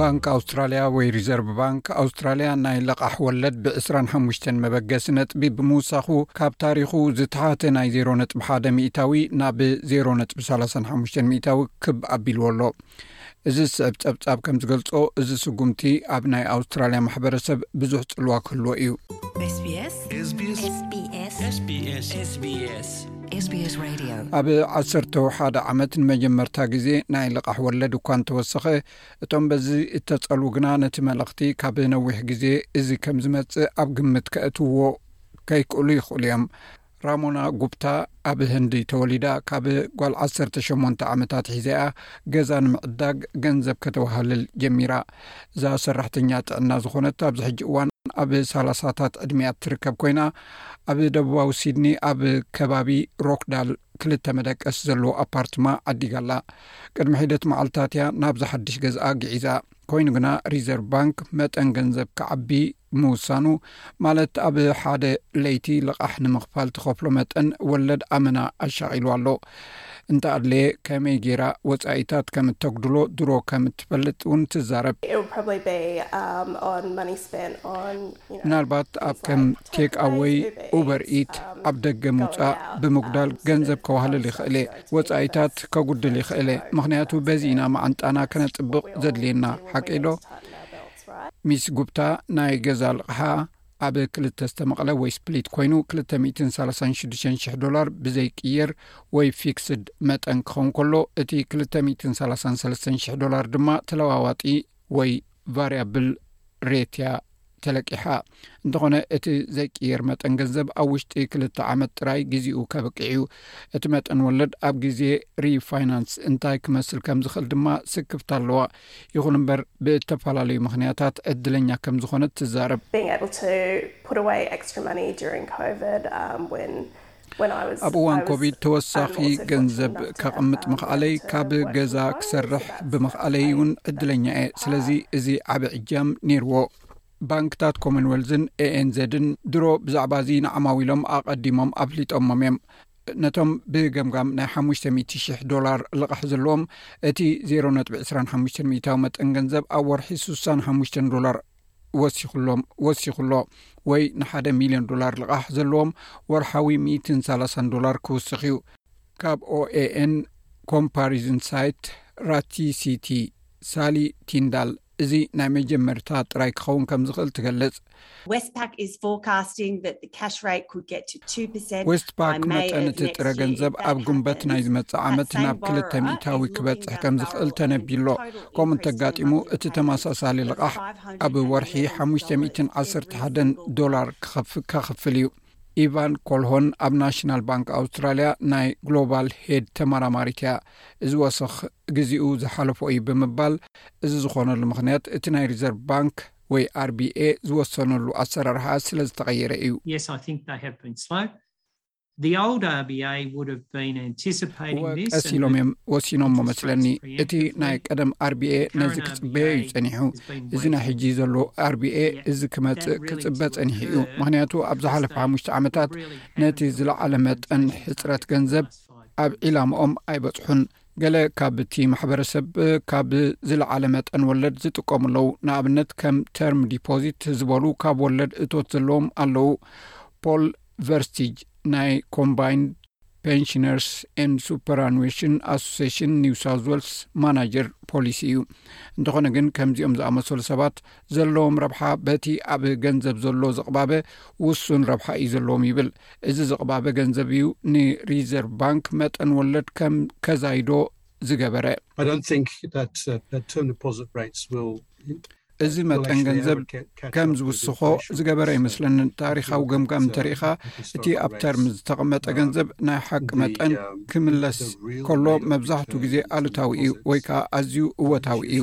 ባንክ ኣውስትራልያ ወይ ሪዘርቭ ባንክ ኣውስትራልያ ናይ ለቓሕ ወለድ ብ25 መበገሲ ነጥቢ ብምውሳኹ ካብ ታሪኹ ዝተሓተ ናይ 0ሮ ነጥቢ ሓደ ሚታዊ ናብ 0ሮ ነጥቢ 35 ሚታዊ ክብ ኣቢልዎ ኣሎ እዚ ዝስዕብ ጸብጻብ ከም ዝገልጾ እዚ ስጉምቲ ኣብ ናይ ኣውስትራልያ ማሕበረሰብ ብዙሕ ጽልዋ ክህልዎ እዩ። ኣብ ዓሰርተ ሓደ ዓመት ንመጀመርታ ግዜ ናይ ልቓሕ ወለድ እኳ እንተወሰኸ እቶም በዚ እተጸሉ ግና ነቲ መልእኽቲ ካብ ነዊሕ ግዜ እዚ ከም ዝመጽእ ኣብ ግምት ከእትውዎ ከይክእሉ ይኽእሉ እዮም። ራሞና ጉፕታ ኣብ ህንዲ ተወሊዳ ካብ ጓል 18 ዓመታት ሒዘኣ ገዛ ንምዕዳግ ገንዘብ ከተዋህልል ጀሚራ እዛ ሰራሕተኛ ጥዕና ዝኾነት ኣብዚ ሕጂ እዋን ኣብ ሳላሳታት ዕድሜያ ትርከብ ኮይና ኣብ ደቡባዊ ሲድኒ ኣብ ከባቢ ሮክዳል ክልተ መደቀስ ዘለዎ ኣፓርትማ ዓዲጋላ ቅድሚ ሒደት መዓልትታት እያ ናብዚ ሓድሽ ገዝኣ ግዒዛ ኮይኑ ግና ሪዘርቭ ባንክ መጠን ገንዘብ ክዓቢ ምውሳኑ ማለት ኣብ ሓደ ለይቲ ልቓሕ ንምኽፋል ትኸፍሎ መጠን ወለድ ኣመና ኣሻቒሉ ኣሎ እንተ ኣድለየ ከመይ ገይራ ወፃኢታት ከም እተጉድሎ ድሮ ከም እትፈልጥ እውን ትዛረብ Um, ምናልባት ኣብ ከም ቴክ ኣወይ ኡበር ኢት ኣብ ደገ ምውፃእ ብምጉዳል ገንዘብ ከዋህልል ይኽእል እየ ወጻኢታት ከጉድል ይኽእለ ምኽንያቱ በዚ ኢና መዓንጣና ከነጽብቕ ዘድልየና ሓቀይዶ? ሚስ ጉብታ ናይ ገዛ ልቕሓ ኣብ ክልተ ዝተመቕለ ወይ ስፕሊት ኮይኑ ክልተ ሚእትን ሳላሳን ሽዱሽተን ሽሕ ዶላር ብዘይቅየር ወይ ፊክስድ መጠን ክኸውን ከሎ እቲ ክልተ ሚእትን ሳላሳን ሰለስተን ሽሕ ዶላር ድማ ተለዋዋጢ ወይ ቫርያብል ሬት እያ ተለቂሓ። እንተኾነ እቲ ዘይቅየር መጠን ገንዘብ ኣብ ውሽጢ ክልተ ዓመት ጥራይ ግዜኡ ከብቅዕ እዩ። እቲ መጠን ወለድ ኣብ ግዜ ሪፋይናንስ እንታይ ክመስል ከም ዝኽእል ድማ ስክፍታ ኣለዋ። ይኹን እምበር ብእተፈላለዩ ምኽንያታት ዕድለኛ ከም ዝኾነት ትዛረብ። ኣብ እዋን ኮቪድ ተወሳኺ ገንዘብ ከቕምጥ ምኽኣለይ ካብ ገዛ ክሰርሕ ብምኽኣለይ እውን ዕድለኛ እየ ስለዚ እዚ ዓብ ዕጃም ነይርዎ ባንክታት ኮመንወልዝን ኤኤንዘድን ድሮ ብዛዕባ እዚ ንዓማዊ ኢሎም ኣቐዲሞም ኣፍሊጦሞም እዮም ነቶም ብገምጋም ናይ 500,00 ዶላር ልቓሕ ዘለዎም እቲ 0ነጥቢ 25 ሚታዊ መጠን ገንዘብ ኣብ ወርሒ 65 ዶላር ወሲኹሎም ወሲኹሎ ወይ ንሓደ ሚልዮን ዶላር ልቓሕ ዘለዎም ወርሓዊ ሚትን ሳላሳን ዶላር ክውስኽ እዩ ካብ ኦኤኤን ኮምፓሪዝን ሳይት ራቲሲቲ ሳሊ ቲንዳል እዚ ናይ መጀመርታ ጥራይ ክኸውን ከም ዝኽእል ትገልጽ ዌስትፓክ መጠን እቲ ጥረ ገንዘብ ኣብ ግንበት ናይ ዝመጽእ ዓመት ናብ ክልተ ሚታዊ ክበጽሕ ከም ዝኽእል ተነቢሎ ከምኡ እንተጋጢሙ እቲ ተመሳሳሊ ልቓሕ ኣብ ወርሒ ሓሙሽተ ሚእትን ዓሰርተ ሓደን ዶላር ከኽፍል እዩ ኢቫን ኮልሆን ኣብ ናሽናል ባንክ ኣውስትራልያ ናይ ግሎባል ሄድ ተመራማሪት እያ እዚ ወሰኽ ግዜኡ ዝሓለፎ እዩ ብምባል እዚ ዝኾነሉ ምኽንያት እቲ ናይ ሪዘርቭ ባንክ ወይ ኣርቢኤ ዝወሰነሉ ኣሰራርሓ ስለ ዝተቐየረ እዩ ወቀስ ኢሎም እዮም ወሲኖሞ መስለኒ እቲ ናይ ቀደም ኣርቢኤ ነዚ ክፅበየ እዩ ፀኒሑ እዚ ናይ ሕጂ ዘሎ ኣርቢኤ እዚ ክመፅእ ክፅበ ፀኒሑ እዩ ምክንያቱ ኣብ ዝሓለፈ ሓሙሽተ ዓመታት ነቲ ዝለዓለ መጠን ሕፅረት ገንዘብ ኣብ ዒላምኦም ኣይበፅሑን ገለ ካብ እቲ ማሕበረሰብ ካብ ዝለዓለ መጠን ወለድ ዝጥቀሙ ኣለዉ ንኣብነት ከም ተርም ዲፖዚት ዝበሉ ካብ ወለድ እቶት ዘለዎም ኣለዉ ፖል ቨርስትጅ ናይ ኮምባይንድ ፔንሽነርስ ኤንድ ሱፐራንዌሽን ኣሶሴሽን ኒው ሳውዝ ወልስ ማናጀር ፖሊሲ እዩ እንተኾነ ግን ከምዚኦም ዝኣመሰሉ ሰባት ዘለዎም ረብሓ በቲ ኣብ ገንዘብ ዘሎ ዝቕባበ ውሱን ረብሓ እዩ ዘለዎም ይብል እዚ ዝቕባበ ገንዘብ እዩ ንሪዘርቭ ባንክ መጠን ወለድ ከም ከዛይዶ ዝገበረ እዚ መጠን ገንዘብ ከም ዝውስኾ ዝገበረ ኣይመስለንን ታሪካዊ ገምጋም እንተርኢኻ እቲ ኣብ ተርሚ ዝተቐመጠ ገንዘብ ናይ ሓቂ መጠን ክምለስ ከሎ መብዛሕትኡ ግዜ ኣሉታዊ እዩ ወይ ከዓ ኣዝዩ እወታዊ እዩ